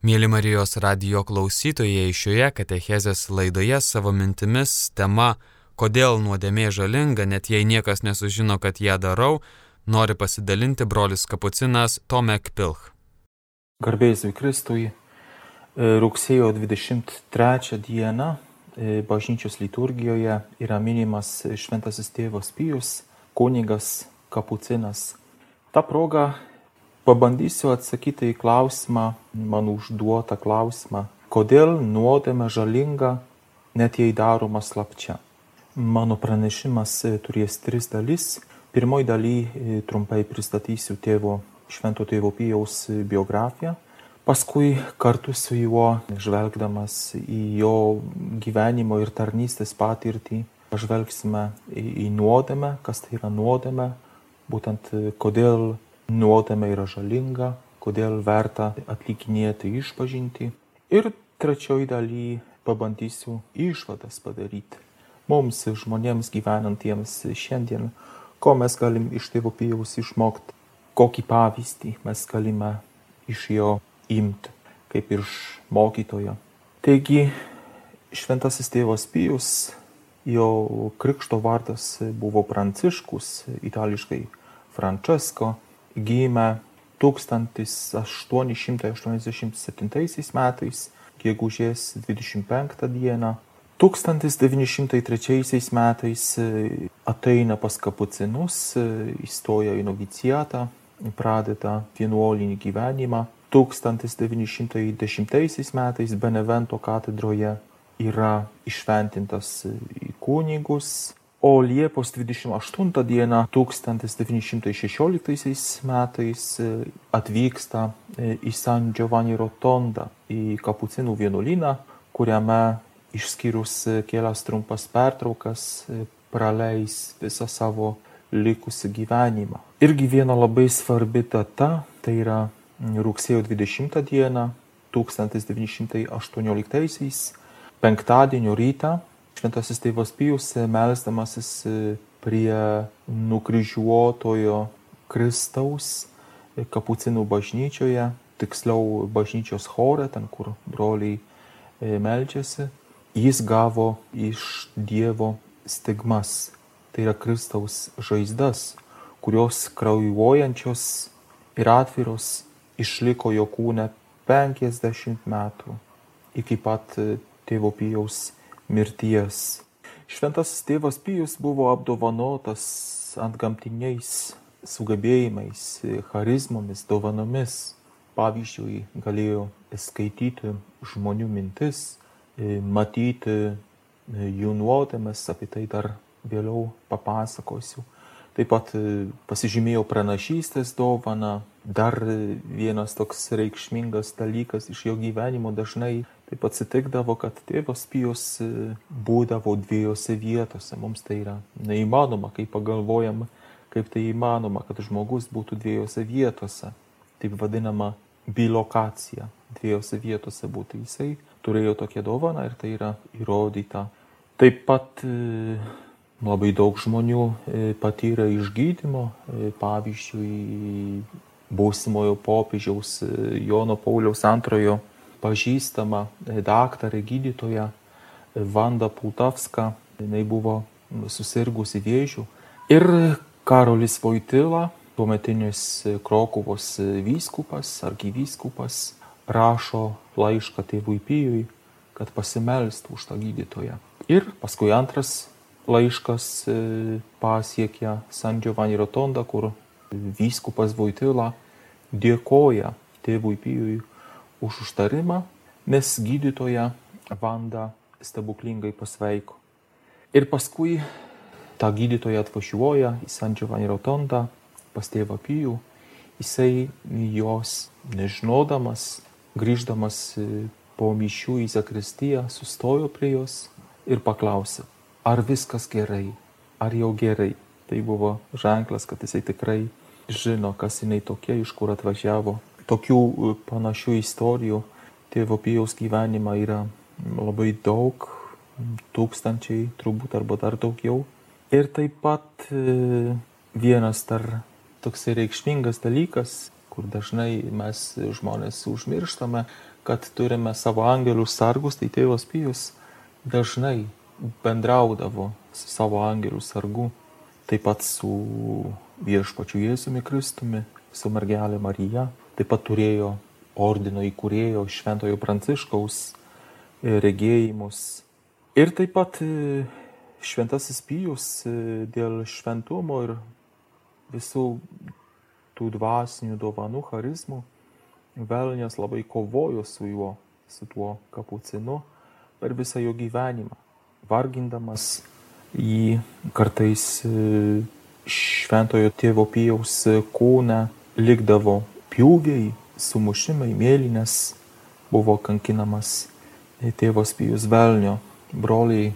Mėly Marijos radio klausytojai, šioje katechezės laidoje savo mintimis tema Kodėl nuodėmė žalinga, net jei niekas nesužino, kad ją darau, nori pasidalinti brolis kapucinas Tomek Pilch. Garbėsiu Kristui, e, rugsėjo 23 dieną e, bažnyčios liturgijoje yra minimas šventasis tėvas Pijus, kunigas kapucinas. Ta proga pabandysiu atsakyti į klausimą, man užduotą klausimą, kodėl nuodėmė žalinga, net jei daroma slapčia. Mano pranešimas e, turės tris dalis. Pirmoji daly e, trumpai pristatysiu tėvo, švento tėvo Pijaus e, biografiją. Paskui kartu su juo, žvelgdamas į jo gyvenimo ir tarnystės patirtį, pažvelgsime į nuodėmę, kas tai yra nuodėmė, būtent kodėl nuodėmė yra žalinga, kodėl verta atlikinėti išpažinti. Ir trečioji daly pabandysiu išvadas padaryti mums, žmonėms gyvenantiems šiandien, ko mes galim iš tėvo pijaus išmokti, kokį pavyzdį mes galime iš jo imti, kaip iš mokytojo. Taigi, šventasis tėvas pijus, jo krikšto vardas buvo Pranciškus, itališkai Francesco, gimė 1887 metais, gegužės 25 dieną 1903 metais e, ateina pas kapucinus, e, įstoja į novicijatą, pradeda vienuolinį gyvenimą. 1910 metais Benevento katedroje yra išventintas į kunigus, o Liepos 28 dieną 1916 metais e, atvyksta į San Giovanni Rotondą, į kapucinų vienuolyną, kuriame išskyrus e, kelias trumpas pertraukas, e, praleis visą savo likusį gyvenimą. Irgi viena labai svarbi data, tai yra rugsėjo 20 dieną 1918 penktadienio rytą šventasis tėvas Pijus e, melsdamasis prie nukryžiuotojo Kristaus kapucinų bažnyčioje, tiksliau bažnyčios chore, ten kur broliai melčiasi, jis gavo iš Dievo stigmas, tai yra Kristaus žaizdas, kurios kraujuojančios ir atviros išliko jo kūne 50 metų iki pat tėvo Pijaus mirties. Šventasis tėvas Pijus buvo apdovanotas ant gamtiniais sugebėjimais, charizmomis, dovanomis. Pavyzdžiui, galėjo skaityti žmonių mintis, matyti jų nuodėmes, apie tai dar vėliau papasakosiu. Taip pat pasižymėjau pranašystės dovaną. Dar vienas toks reikšmingas dalykas iš jo gyvenimo dažnai taip atsitikdavo, kad tėvas Pijos būdavo dviejose vietose. Mums tai yra neįmanoma, kai pagalvojam, kaip tai įmanoma, kad žmogus būtų dviejose vietose. Taip vadinama bilokacija. Dviejose vietose būtų jisai turėjo tokią dovaną ir tai yra įrodyta. Taip pat e, labai daug žmonių e, patyrė išgydymo, e, pavyzdžiui, būsimojo popiežiaus Jono Pauliaus antrojo pažįstama daktarė gydytoja Vanda Pultavska, jinai buvo susirgusi vėžių. Ir Karolis Voitila, tuometinis Krokuvos vyskupas, arkivyskupas, rašo laišką tėvui Pijui, kad pasimelstų už tą gydytoją. Ir paskui antras laiškas e, pasiekia San Giovanni Rotondą, kur vyskupas Voitila dėkoja tėvui Pijui už užtarimą, nes gydytoja Vanda stebuklingai pasveiko. Ir paskui tą gydytoją atvažiuoja į San Giovanni Rotondą pas tėvą Pijų, jisai jos nežinodamas grįždamas po mišių į zakristiją, sustojo prie jos ir paklausė, ar viskas gerai, ar jau gerai. Tai buvo ženklas, kad jisai tikrai žino, kas jinai tokia, iš kur atvažiavo. Tokių e, panašių istorijų. Tėvo Pijaus gyvenimą yra labai daug, tūkstančiai turbūt arba dar daugiau. Ir taip pat e, vienas dar toksai reikšmingas dalykas kur dažnai mes žmonės užmirštame, kad turime savo angelius sargus, tai tėvas Pijus dažnai bendraudavo su savo angelių sargu, taip pat su viešpačiu Jėzumi Kristumi, su mergelė Marija, taip pat turėjo ordino įkūrėjo Šventojo Pranciškaus e, regėjimus. Ir taip pat e, Šventasis Pijus e, dėl šventumo ir visų tų dvasinių dovanų charizmų, Velnės labai kovojo su juo, su tuo kapucinu per visą jo gyvenimą, vargindamas jį kartais šventojo tėvo Pijaus kūne likdavo pjūviai, sumušimai, mėlynės, buvo kankinamas tėvas Pijus Velnio. Broliai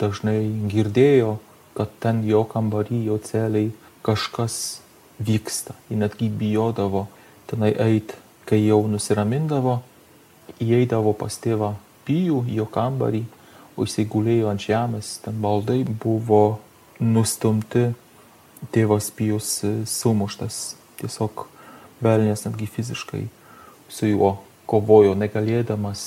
dažnai girdėjo, kad ten jo kambarį, jo celiai kažkas vyksta. Jie netgi bijodavo tenai eiti, kai jau nusiramindavo, įeidavo pas tėvą Pijų, jo kambarį, o jisai gulėjo ant žemės, ten baldai buvo nustumti, tėvas Pijus sumuštas. Tiesiog velnės netgi fiziškai su juo kovojo, negalėdamas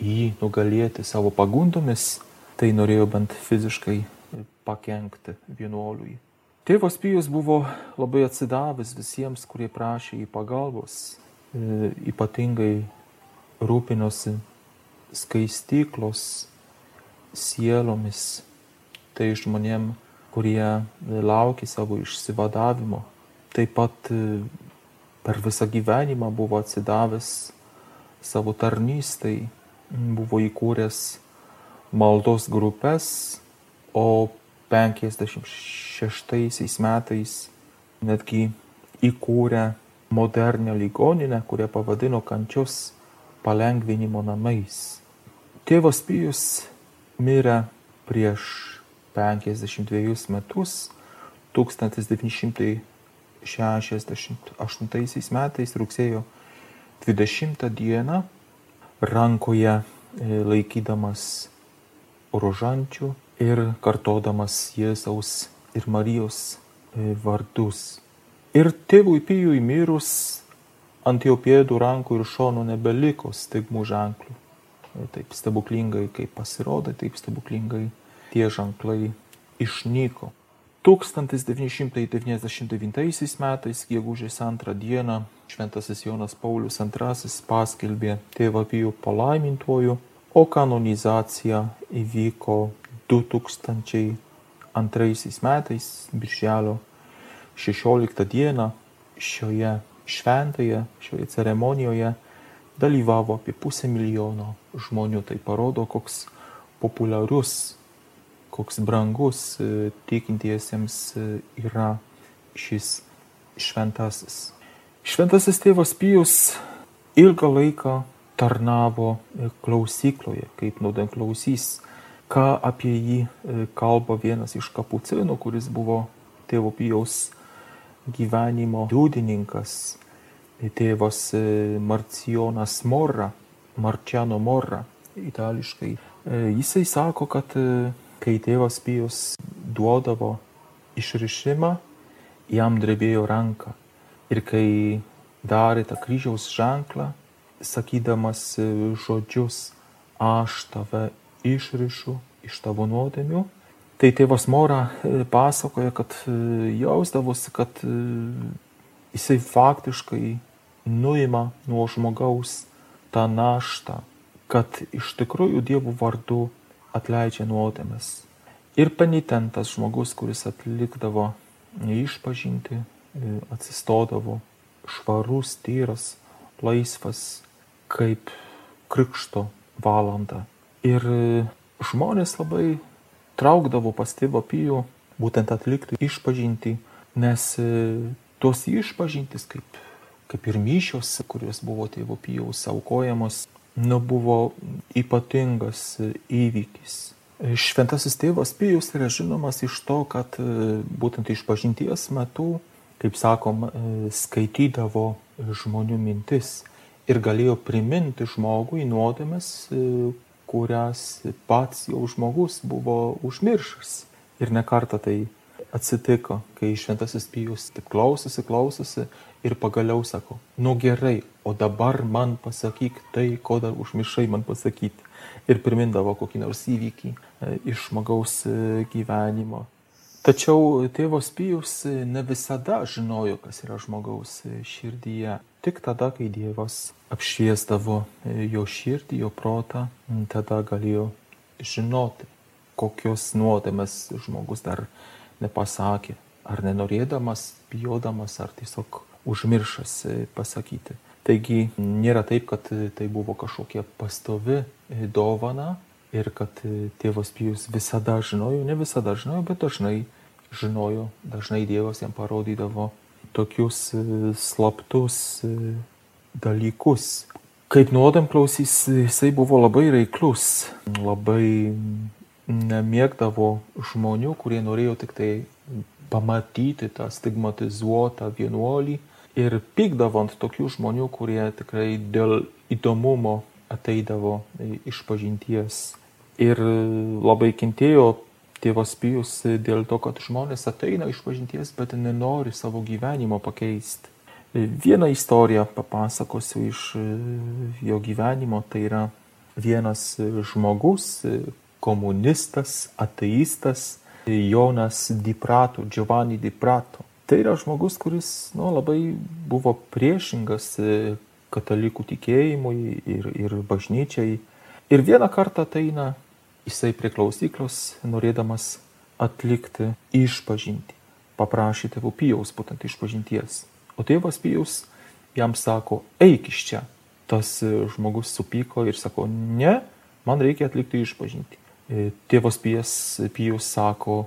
jį nugalėti savo pagundomis, tai norėjo bent fiziškai pakenkti vienuoliui. Tėvas Pijus buvo labai atsidavęs visiems, kurie prašė į pagalbos, e, ypatingai rūpinosi skaistyklos sielomis, tai žmonėm, kurie laukia savo išsivadavimo. Taip pat e, per visą gyvenimą buvo atsidavęs savo tarnystai, buvo įkūręs maldos grupės, o 56 metais netgi įkūrė modernę ligoninę, kurią pavadino kančios palengvinimo namais. Tėvas Pijus mirė prieš 52 metus 1900 68 metais rugsėjo 20 dieną rankoje e, laikydamas rožančių ir kartodamas Jėzaus ir Marijos e, vardus. Ir tėvui Pijui mirus ant jo pėdų rankų ir šonų nebeliko stigmų ženklų. E, taip stebuklingai, kaip pasirodė, taip stebuklingai tie ženklai išnyko. 1999 metais, gegužės antrą dieną, Šventasis Jonas Paulius II paskelbė tėvą Pijų palaimintuoju, o kanonizacija įvyko 2002 metais, birželio 16 dieną. Šioje šventoje, šioje ceremonijoje dalyvavo apie pusę milijono žmonių. Tai parodo, koks populiarus koks brangus e, tikintiesiems e, yra šis šventasis. Šventasis tėvas Pijus ilgą laiką tarnavo e, klausykloje, kaip nuodėmklausys, ką apie jį kalba vienas iš kapucinų, kuris buvo tėvo Pijaus gyvenimo liudininkas, tėvas Marcionas Morra, Marciano Morra, itališkai. Jisai sako, kad kai tėvas Pijus duodavo išrišimą, jam drebėjo ranka. Ir kai darė tą kryžiaus ženklą, sakydamas žodžius, aš tave išrišu iš tavo nuodėmių, tai tėvas Mora e, pasakoja, kad e, jausdavosi, kad e, jisai faktiškai nuima nuo žmogaus tą naštą, kad iš tikrųjų Dievo vardu atleidžia nuodėmes. Ir penitentas žmogus, kuris atlikdavo išpažinti, e, atsistodavo švarus, tyras, laisvas, kaip krikšto valanda. Ir e, žmonės labai traukdavo pas tėvą pijų būtent atlikti išpažinti, nes e, tos išpažintis, kaip, kaip ir myšios, kurios buvo tėvo pijaus aukojamos, nu, buvo ypatingas įvykis. Šventasis tėvas Pijus yra žinomas iš to, kad e, būtent iš pažinties metu, kaip sakom, e, skaitydavo žmonių mintis ir galėjo priminti žmogui nuodėmes, e, kurias pats jau žmogus buvo užmiršęs. Ir nekarta tai atsitiko, kai šventasis Pijus taip klausosi, klausosi ir pagaliau sako, nu gerai, o dabar man pasakyk tai, ko dar užmišai man pasakyti. Ir primindavo kokį nors įvykį e, iš žmogaus e, gyvenimo. Tačiau tėvas Pijus e, ne visada žinojo, kas yra žmogaus širdyje. Tik tada, kai Dievas apšviesdavo jo širdį, jo protą, tada galėjo žinoti, kokios nuodėmės žmogus dar nepasakė, ar nenorėdamas, bijodamas, ar tiesiog užmiršęs e, pasakyti. Taigi nėra taip, kad e, tai buvo kažkokia pastovi e, dovana ir kad tėvas Pijus visada žinojo, ne visada žinojo, bet dažnai žinojo, dažnai Dievas jam parodydavo tokius slaptus dalykus. Kaip nuodėm klausys, jisai buvo labai reiklus, labai nemėgdavo žmonių, kurie norėjo tik tai pamatyti tą stigmatizuotą vienuolį ir pykdavo ant tokių žmonių, kurie tikrai dėl įdomumo ateidavo iš pažinties. Ir labai kentėjo tėvas Pijus dėl to, kad žmonės ateina iš pažinties, bet nenori savo gyvenimo pakeisti. Vieną istoriją papasakosiu iš jo gyvenimo, tai yra vienas žmogus, komunistas, ateistas Jonas Diprato, Giovanni Diprato. Tai yra žmogus, kuris nu, labai buvo priešingas e, katalikų tikėjimui ir, ir bažnyčiai. Ir vieną kartą ateina jisai prie klausyklos, norėdamas atlikti išpažinti. Paprašė tėvų Pijaus būtent išpažinties. O tėvas Pijaus jam sako, eik iš čia. Tas e, žmogus supyko ir sako, ne, man reikia atlikti išpažinti. E, tėvas Pijas, Pijus sako,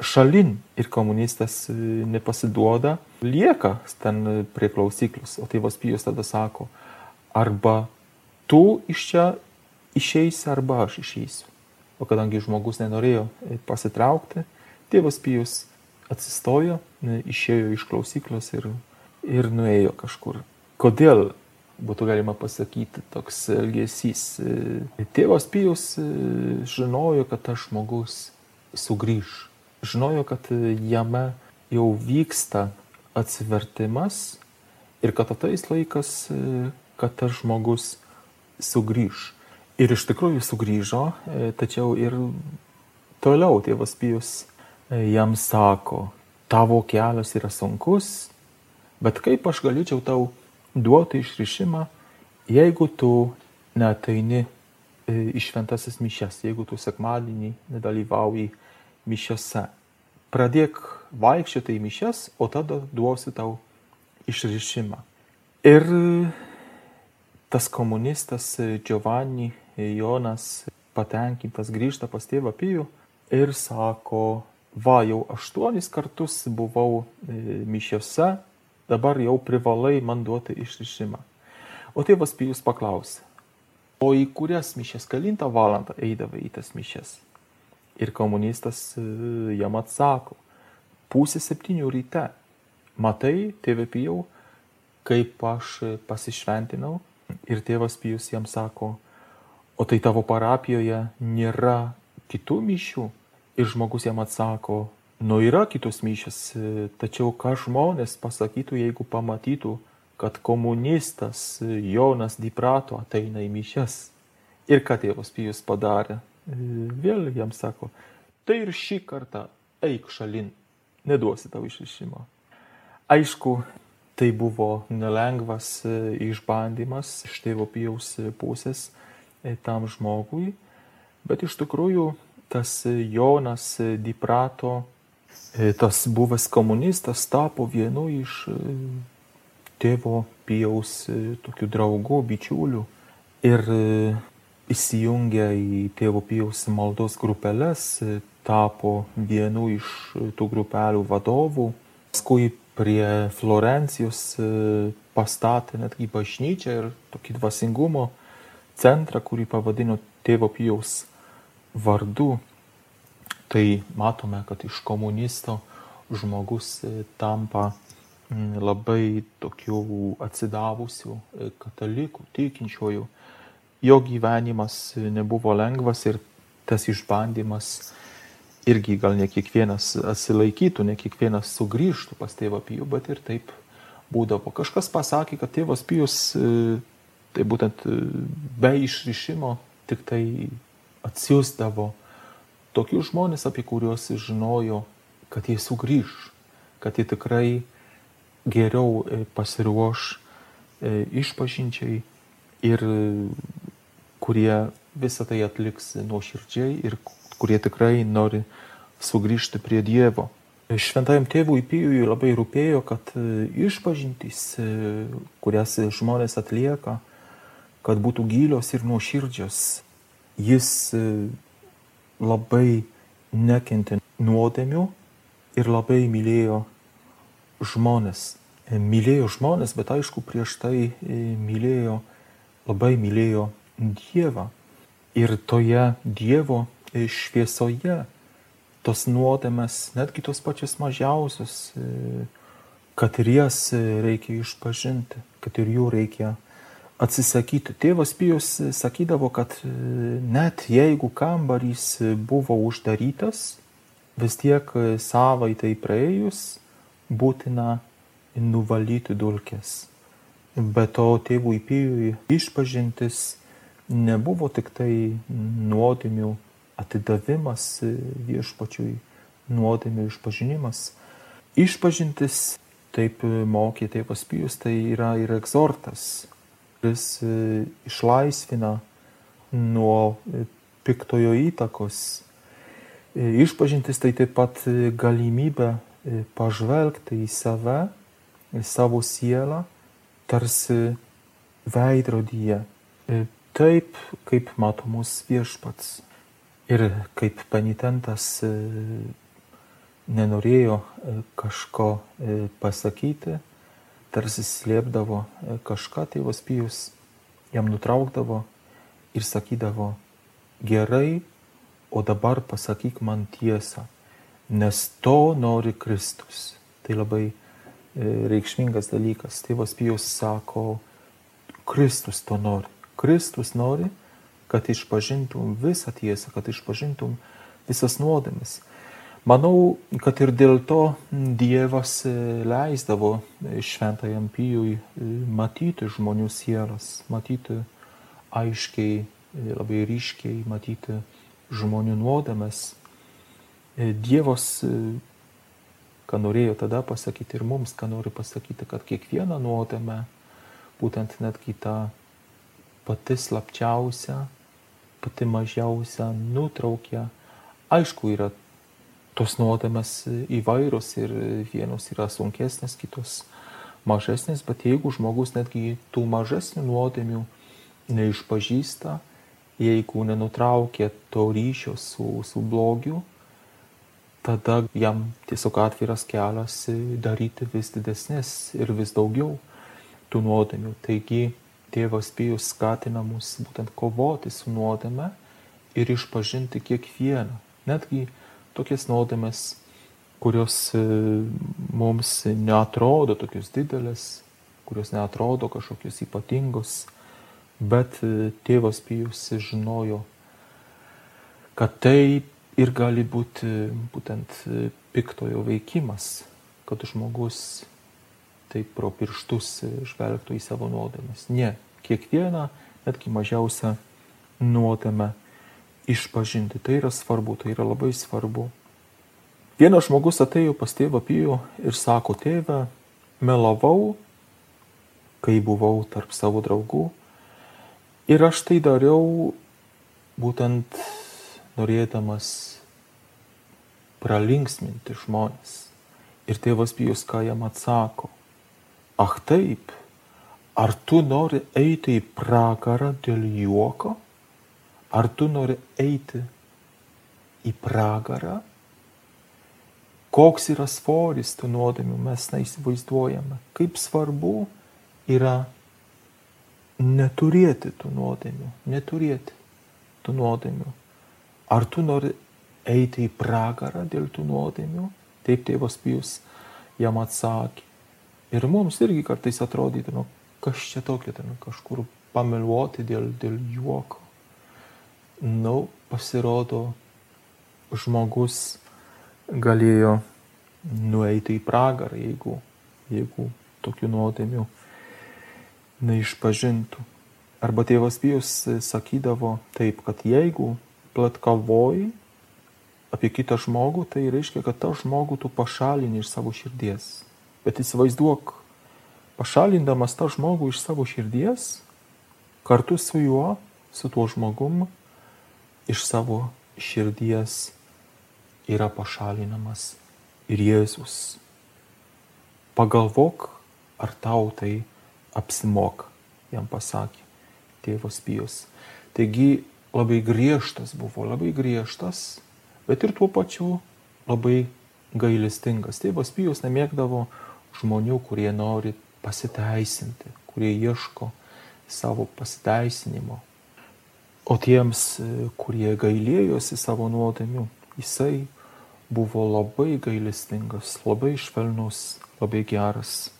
šalin ir komunistas e, nepasiduoda, lieka ten prie klausyklos. O tėvas Pijus tada sako, arba tu iš čia išeisi, arba aš išeisiu. O kadangi žmogus nenorėjo e, pasitraukti, tėvas Pijus atsistojo, išėjo iš klausyklos ir, ir nuėjo kažkur. Kodėl būtų galima pasakyti, toks elgesys. Tėvas Pijus e, žinojo, kad tas žmogus sugrįž. Žinojo, kad jame jau vyksta atsivertimas ir kad ateis laikas, e, kad tas žmogus sugrįž. Ir iš tikrųjų sugrįžo, e, tačiau ir toliau tėvas Pijus jam sako, tavo kelias yra sunkus, bet kaip aš galėčiau tau duoti išrišimą, jeigu tu neateini į šventasis mišes, jeigu tu sekmadienį nedalyvauji mišiose. Pradėk vaikščioti į mišes, o tada duosi tau išrišimą. Ir tas komunistas Giovanni Jonas patenkintas grįžta pas tėvą Pijų ir sako, va jau aštuonis kartus buvau mišiose, dabar jau privalai man duoti išrišimą. O tėvas Pijus paklausė, o į kurias mišes, kalintą valandą eidavai į tas mišes? Ir komunistas e, jam atsako, pusė septynių ryte. Matai, tėvė Pijau, kaip aš pasišventinau? Ir tėvas Pijus jam sako, o tai tavo parapijoje nėra kitų mišių? Ir žmogus jam atsako, Nu yra kitos mišės, e, tačiau ką žmonės pasakytų, jeigu pamatytų, kad komunistas e, Jonas Diprato ateina į mišes. Ir ką tėvas Pijus padarė? E, vėl jam sako, tai ir šį kartą eik šalin, neduosi tau išrišimo. Aišku, tai buvo nelengvas išbandymas iš tėvo Pijaus pusės tam žmogui, bet iš tikrųjų tas Jonas Diprato E, tas buvęs komunistas tapo vienu iš e, tėvo Pijaus e, tokių draugų, bičiulių ir įsijungė į tėvo Pijaus maldos grupeles, tapo vienu iš tų grupelių vadovų. Paskui prie Florencijos pastatė netgi bažnyčią ir tokį dvasingumo centrą, kurį pavadino tėvo Pijaus vardu tai matome, kad iš komunisto žmogus e, tampa labai tokių atsidavusių e, katalikų, tikinčiojų. Jo gyvenimas nebuvo lengvas ir tas išbandymas irgi gal ne kiekvienas atsilaikytų, ne kiekvienas sugrįžtų pas tėvą Pijų, bet ir taip būdavo. Kažkas pasakė, kad tėvas Pijus e, tai būtent e, be išrišimo tik tai atsiųsdavo tokius žmonės, apie kuriuos žinojo, kad jie sugrįž, kad jie tikrai geriau e, pasiruoš išpažinčiai ir kurie visą tai atliks nuoširdžiai ir kurie tikrai nori sugrįžti prie Dievo. Šventajam tėvui Pijui labai rūpėjo, kad e, išpažintys, e, kurias žmonės atlieka, kad būtų gilios ir nuoširdžios. Jis e, labai nekentė nuodėmių ir labai mylėjo žmonės. Mylėjo žmonės, bet aišku, prieš tai mylėjo, labai mylėjo Dievą. Ir toje Dievo šviesoje tos nuodėmes, netgi tos pačios mažiausios, e, kad ir jas reikia išpažinti, kad ir jų reikia atsisakyti. Tėvas Pijus sakydavo, kad e, net jeigu kambarys buvo uždarytas, vis tiek savaitai praėjus būtina nuvalyti dulkes. Be to tėvui Pijui išpažintis nebuvo tik tai nuodėmių atidavimas viešpačiui, nuodėmio išpažinimas. Išpažintis, taip mokė tėvas Pijus, tai yra ir egzortas, kuris e, išlaisvina nuo e, piktojo įtakos. E, išpažintis tai taip pat galimybė pažvelgti į save, į savo sielą, tarsi veidrodyje, taip kaip mato mūsų viešpats. Ir kaip penitentas e, nenorėjo e, kažko e, pasakyti, tarsi slėpdavo kažką, tėvas Pijus jam nutraukdavo ir sakydavo, gerai, o dabar pasakyk man tiesą, nes to nori Kristus. Tai labai reikšmingas dalykas. Tėvas Pijus sako, Kristus to nori. Kristus nori, kad išpažintum visą tiesą, kad išpažintum visas nuodėmes. Manau, kad ir dėl to Dievas e, leisdavo e, šventajam Pijui e, matyti žmonių sielas, matyti aiškiai, labai ryškiai, matyti žmonių nuodėmes. Dievas, ką norėjo tada pasakyti ir mums, ką nori pasakyti, kad kiekvieną nuodėmę, būtent netgi tą pati slapčiausia, pati mažiausia nutraukia. Aišku, yra tos nuodėmės įvairios ir vienos yra sunkesnės, kitos mažesnės, bet jeigu žmogus netgi tų mažesnių nuodėmių neišpažįsta, jeigu nenutraukia to ryšio su, su blogiu, tada jam tiesiog atviras kelias daryti vis didesnės ir vis daugiau tų nuodėmių. Taigi Tėvas Pijus skatina mus būtent kovoti su nuodėme ir išpažinti kiekvieną, netgi tokias nuodėmes, kurios e, mums neatrodo tokios didelės, kurios neatrodo kažkokios ypatingos, bet e, tėvas Pijus žinojo, kad tai ir gali būti būtent e, piktojo veikimas, kad žmogus taip pro pirštus žvelgtų į savo nuodėmes. Ne, kiekvieną, netgi mažiausią nuodėmę išpažinti. Tai yra svarbu, tai yra labai svarbu. Vienas žmogus atėjo pas tėvą Pijų ir sako, tėve, melavau, kai buvau tarp savo draugų. Ir aš tai dariau būtent norėdamas pralinksminti žmonės. Ir tėvas Pijus ką jam atsako, Ach taip, ar tu nori eiti į pragarą dėl juoko? Ar tu nori eiti į pragarą? Koks yra svoris tų nuodėmių, mes neįsivaizduojame. Kaip svarbu yra neturėti tų nuodėmių, neturėti tų nuodėmių. Ar tu nori eiti į pragarą dėl tų nuodėmių? Taip tėvas Pijus jam atsakė. Ir mums irgi kartais atrodytų, nu, kas čia tokio, ten kažkur pameluoti dėl, dėl juoko. Nu, pasirodo, žmogus galėjo nueiti į pragarą, jeigu, jeigu tokių nuodėmių neišpažintų. Arba tėvas Pijus sakydavo taip, kad jeigu platkavoji apie kitą žmogų, tai reiškia, kad tą žmogų tu pašalini iš savo širdies. Bet įsivaizduok, pašalindamas tą žmogų iš savo širdies, kartu su juo, su tuo žmogum, iš savo širdies yra pašalinamas ir Jėzus. Pagalvok, ar tau tai apsimoka, jam pasakė tėvas Pijos. Taigi labai griežtas buvo, labai griežtas, bet ir tuo pačiu labai gailestingas. Tėvas Pijos nemėgdavo žmonių, kurie nori pasiteisinti, kurie ieško savo pasiteisinimo. O tiems, kurie gailėjosi savo nuodėmių, jisai buvo labai gailestingas, labai švelnus, labai geras.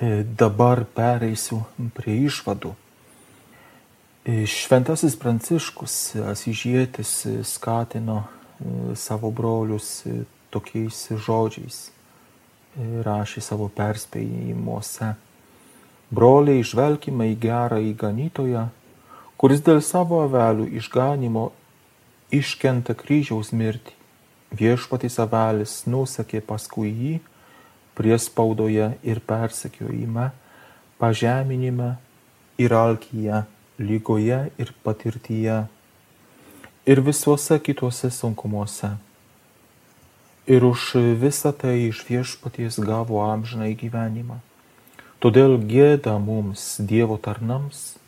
E, dabar pereisiu prie išvadų. E, šventasis Pranciškus Asižėtis skatino e, savo brolius tokiais žodžiais, rašė savo perspėjimuose. Broliai, žvelgime į gerą įganytoją, kuris dėl savo avelių išganimo iškenta kryžiaus mirtį. Viešpatis avelis nusekė paskui jį priespaudoje ir persekiojime, pažeminime ir alkyje, lygoje ir patirtyje ir visuose kituose sunkumuose. Ir už visą tai iš viešpaties gavo amžinai gyvenimą. Todėl gėda mums, Dievo tarnams,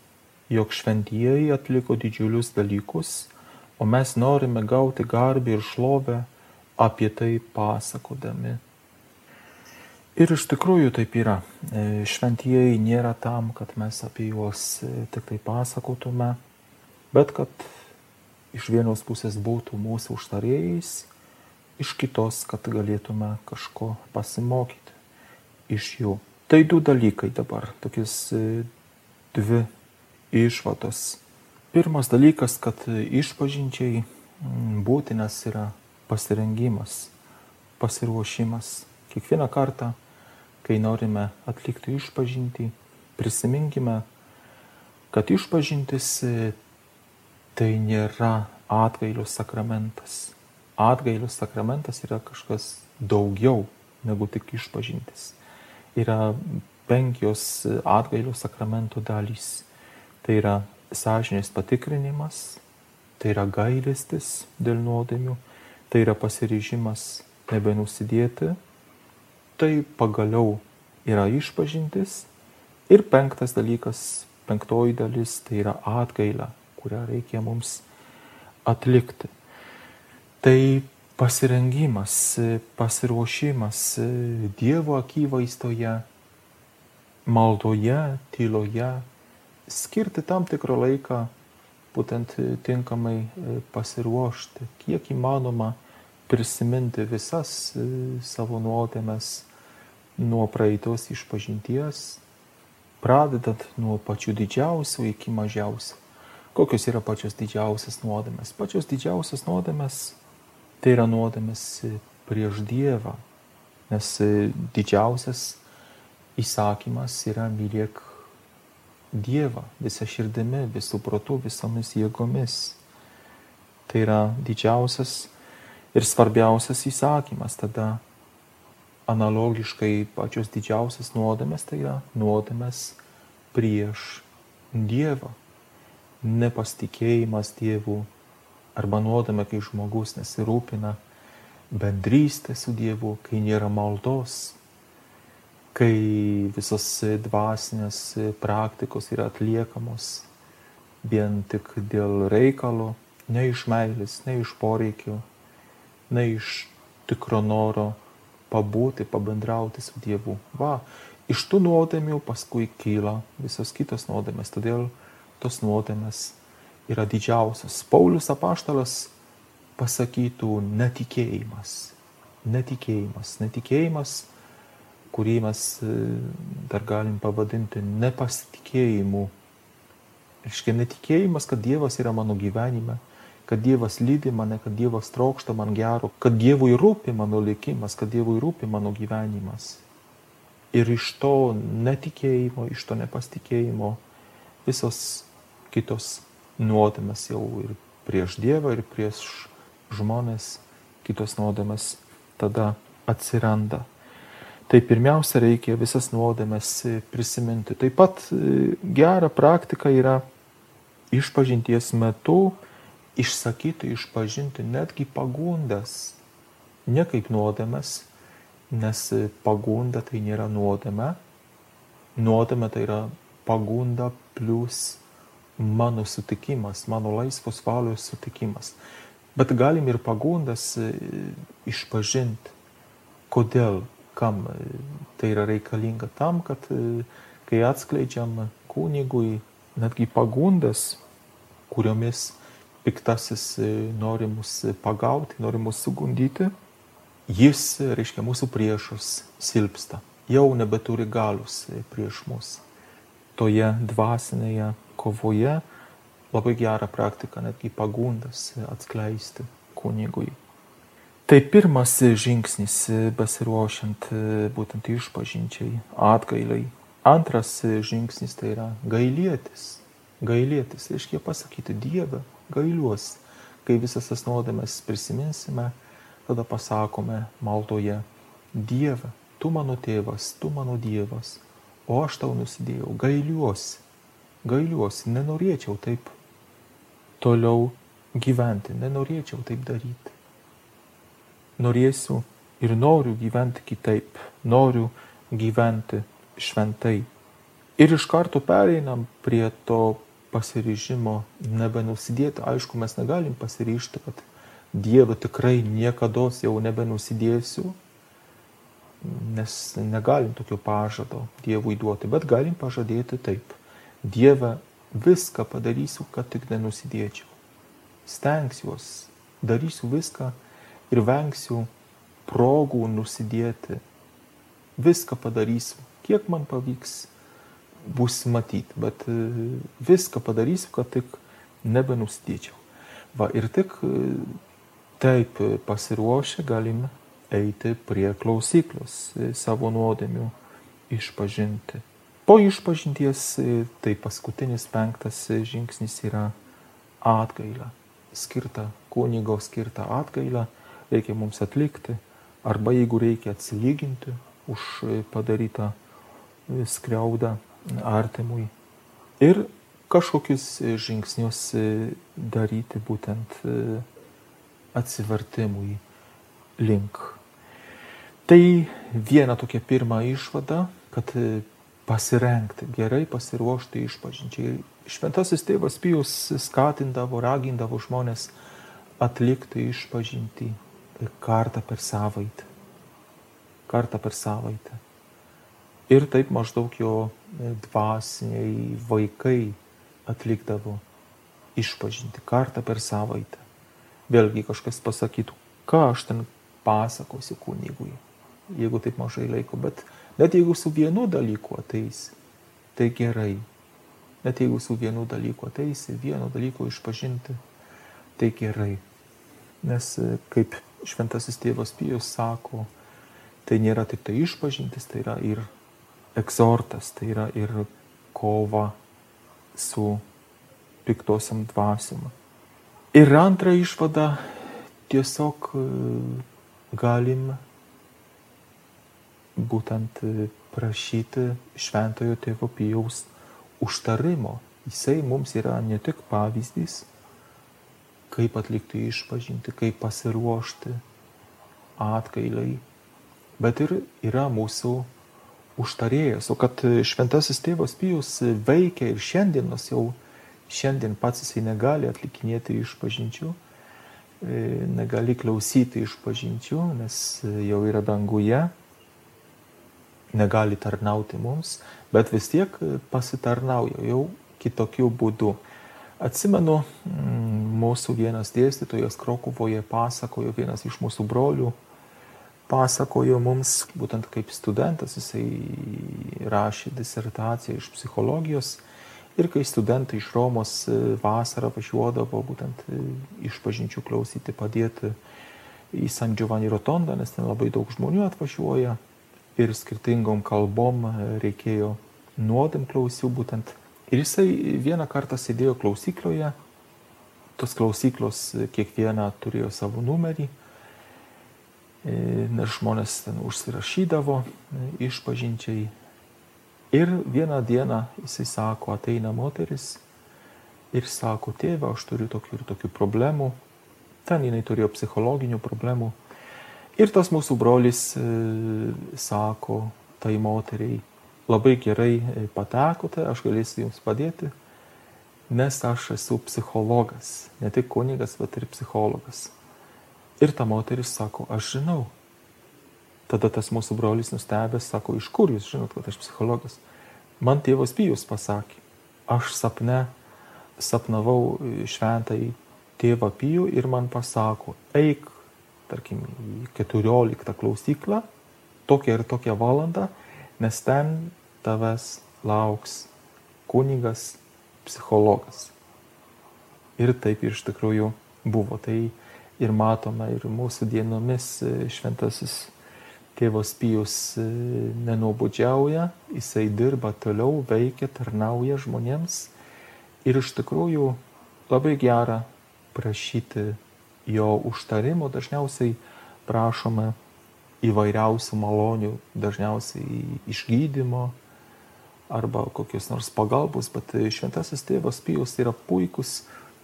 jog šventieji atliko didžiulius dalykus, o mes norime gauti garbę ir šlovę apie tai pasakodami. Ir iš tikrųjų taip yra. E, šventieji nėra tam, kad mes apie juos e, tik tai pasakotume, bet kad iš vienos pusės būtų mūsų užtarėjais, iš kitos, kad galėtume kažko pasimokyti iš jų. Tai du dalykai dabar, tokius e, dvi išvados. Pirmas dalykas, kad išpažinčiai būtinas yra pasirengimas, pasiruošimas. Kiekvieną kartą kai norime atlikti išpažinti, prisiminkime, kad išpažintis e, tai nėra atgailio sakramentas. Atgailio sakramentas yra kažkas daugiau negu tik išpažintis. Yra penkios atgailio sakramento dalys. Tai yra sąžinės patikrinimas, tai yra gailestis dėl nuodėmių, tai yra pasiryžimas nebenusidėti tai pagaliau yra išpažintis. Ir penktas dalykas, penktoji dalis, tai yra atgaila, kurią reikia mums atlikti. Tai pasirengimas, pasiruošimas Dievo akivaizdoje, maldoje, tyloje, skirti tam tikrą laiką, būtent tinkamai pasiruošti, kiek įmanoma prisiminti visas savo nuodėmes nuo praeitos išpažinties, pradedant nuo pačių didžiausių iki mažiausių. Kokios yra pačios didžiausias nuodėmės? Pačios didžiausias nuodėmės tai yra nuodėmės prieš Dievą, nes didžiausias įsakymas yra mylėk Dievą visą širdimi, visų protų, visomis jėgomis. Tai yra didžiausias ir svarbiausias įsakymas. Tada analogiškai pačios didžiausias nuodėmės tai yra nuodėmės prieš Dievą. Nepasitikėjimas Dievu arba nuodėmė, kai žmogus nesirūpina bendrystė su Dievu, kai nėra maldos, kai visos dvasinės praktikos yra atliekamos vien tik dėl reikalo, ne iš meilės, ne iš poreikio, ne iš tikro noro pabūti, pabendrauti su Dievu. Va, iš tų nuodėmių paskui kyla visos kitos nuodėmės, todėl tos nuodėmės yra didžiausias. Paulius apaštalas pasakytų netikėjimas, netikėjimas, netikėjimas, kurį mes e, dar galim pavadinti nepasitikėjimu. Reiškia netikėjimas, kad Dievas yra mano gyvenime, kad Dievas lydi mane, kad Dievas trokšta man gero, kad Dievui rūpi mano likimas, kad Dievui rūpi mano gyvenimas. Ir iš to netikėjimo, iš to nepasitikėjimo visos kitos nuodėmės jau ir prieš Dievą, ir prieš žmonės, kitos nuodėmės tada atsiranda. Tai pirmiausia reikia visas nuodėmės prisiminti. Taip pat e, gera praktika yra išpažinties metu išsakyti, išpažinti netgi pagundas, ne kaip nuodėmes, nes pagunda tai nėra nuodėme, nuodėme tai yra pagunda plus mano sutikimas, mano laisvos valios sutikimas. Bet galim ir pagundas e, išpažinti, kodėl, kam e, tai yra reikalinga tam, kad e, kai atskleidžiam kunigui netgi pagundas, kuriomis piktasis nori mus pagauti, nori mus sugundyti, jis, reiškia, mūsų priešus silpsta, jau nebeturi galius prieš mus. Toje dvasinėje kovoje labai gera praktika netgi pagundas atskleisti kunigui. Tai pirmas žingsnis besiruošiant būtent išpažinčiai, atgailiai. Antras žingsnis tai yra gailėtis. Gailėtis, reiškia pasakyti Dievą, gailiuosi. Kai visas tas nuodėmės prisiminsime, tada pasakome maldoje, Dieve, tu mano tėvas, tu mano Dievas, o aš tau nusidėjau, gailiuosi, gailiuosi, nenorėčiau taip toliau gyventi, nenorėčiau taip daryti. Norėsiu ir noriu gyventi kitaip, noriu gyventi šventai. Ir iš karto pereinam prie to pasiryžimo nebenusidėti. Aišku, mes negalim pasiryžti, kad Dievą tikrai niekada jau nebenusidėsiu, nes negalim tokio pažado Dievui duoti, bet galim pažadėti taip. Dieve, viską padarysiu, kad tik nenusidėčiau. Stengsiuos, darysiu viską ir vengsiu progų nusidėti. Viską padarysiu, kiek man pavyks bus matyti, bet e, viską padarysiu, kad tik nebenusidėčiau. Va ir tik e, taip pasiruošę galime eiti prie klausyklos e, savo nuodėmių išpažinti. Po išpažinties tai paskutinis penktas žingsnis yra atgaila. Skirta kunigo skirta atgaila reikia mums atlikti arba jeigu reikia atsilyginti už padarytą skriaudą artimui ir kažkokius žingsnius daryti būtent atsivertimui link. Tai viena tokia pirma išvada, kad pasirengti, gerai pasiruošti išpažinčiai. Šventasis tėvas Pijus skatindavo, ragindavo žmonės atlikti išpažinti kartą per savaitę. Kartą per savaitę. Ir taip maždaug jo dvasiniai vaikai atlikdavo išpažinti kartą per savaitę. Vėlgi kažkas pasakytų, ką aš ten pasakosiu kunigui, jeigu taip mažai laiko, bet net jeigu su vienu dalyku ateisi, tai gerai. Net jeigu su vienu dalyku ateisi, vieno dalyko išpažinti, tai gerai. Nes e, kaip šventasis tėvas Pijus sako, tai nėra tik tai išpažintis, tai yra ir egzortas, tai yra ir kova su piktosiam dvasiam. Ir antra išvada, tiesiog e, galim būtent e, prašyti šventojo tėvo Pijaus užtarimo. Jisai mums yra ne tik pavyzdys, kaip atlikti išpažinti, kaip pasiruošti atkailiai, bet ir yra mūsų užtarėjas, o kad šventasis tėvas Pijus veikia ir šiandienos jau, šiandien pats jisai negali atlikinėti išpažinčių, e, negali klausyti išpažinčių, nes jau yra danguje, negali tarnauti mums, bet vis tiek pasitarnauja jau kitokiu būdu. Atsimenu, mm, mūsų vienas dėstytojas Krokuvoje pasakojo, vienas iš mūsų brolių, pasakojo mums, būtent kaip studentas, jisai rašė disertaciją iš psichologijos Ir kai studentai iš Romos e, vasarą važiuodavo būtent e, iš pažinčių klausyti, padėti į San Giovanni Rotondą, nes ten labai daug žmonių atvažiuoja ir skirtingom kalbom e, reikėjo nuodėm klausių būtent. Ir jisai vieną kartą sėdėjo klausykloje, tos klausyklos kiekviena turėjo savo numerį, nes žmonės ten užsirašydavo išpažinčiai Ir vieną dieną jisai sako, ateina moteris ir sako, tėve, aš turiu tokių ir tokių problemų. Ten jinai turėjo psichologinių problemų. Ir tas mūsų brolis e, sako tai moteriai, labai gerai e, patekote, aš galėsiu jums padėti, nes aš esu psichologas, ne tik kunigas, bet ir psichologas. Ir ta moteris sako, aš žinau, Tada tas mūsų brolis nustebęs sako, iš kur jūs žinot, kad aš psichologas? Man tėvas Pijus pasakė, aš sapne sapnavau šventai tėvą Pijų ir man pasako, eik, tarkim, į 14 klausyklą, tokią ir tokią valandą, nes ten tavęs lauks kunigas, psichologas. Ir taip iš tikrųjų buvo. Tai ir matome ir mūsų dienomis šventasis tėvas Pijus e, nenobodžiauja, jisai dirba toliau, veikia, tarnauja žmonėms ir iš tikrųjų labai gera prašyti jo užtarimo, dažniausiai prašome įvairiausių malonių, dažniausiai išgydymo arba kokios nors pagalbos, bet šventasis tėvas Pijus yra puikus,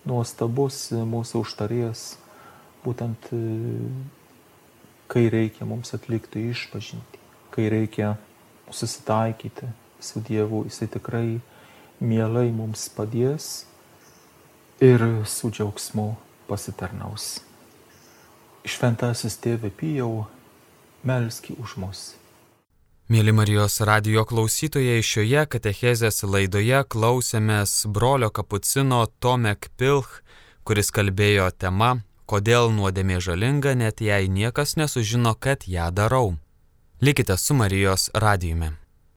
nuostabus mūsų užtarėjas, būtent kai reikia mums atlikti išpažinti, kai reikia susitaikyti su Dievu, Jisai tikrai mielai mums padės ir su džiaugsmu pasitarnaus. Šventasis tėvė Pijau, melski už mus. Mėly Marijos radio klausytojai, šioje katechezės laidoje klausėmės brolio kapucino Tomek Pilch, kuris kalbėjo tema kodėl nuodėmė žalinga, net jei niekas nesužino, kad ją darau. Likite su Marijos radijumi.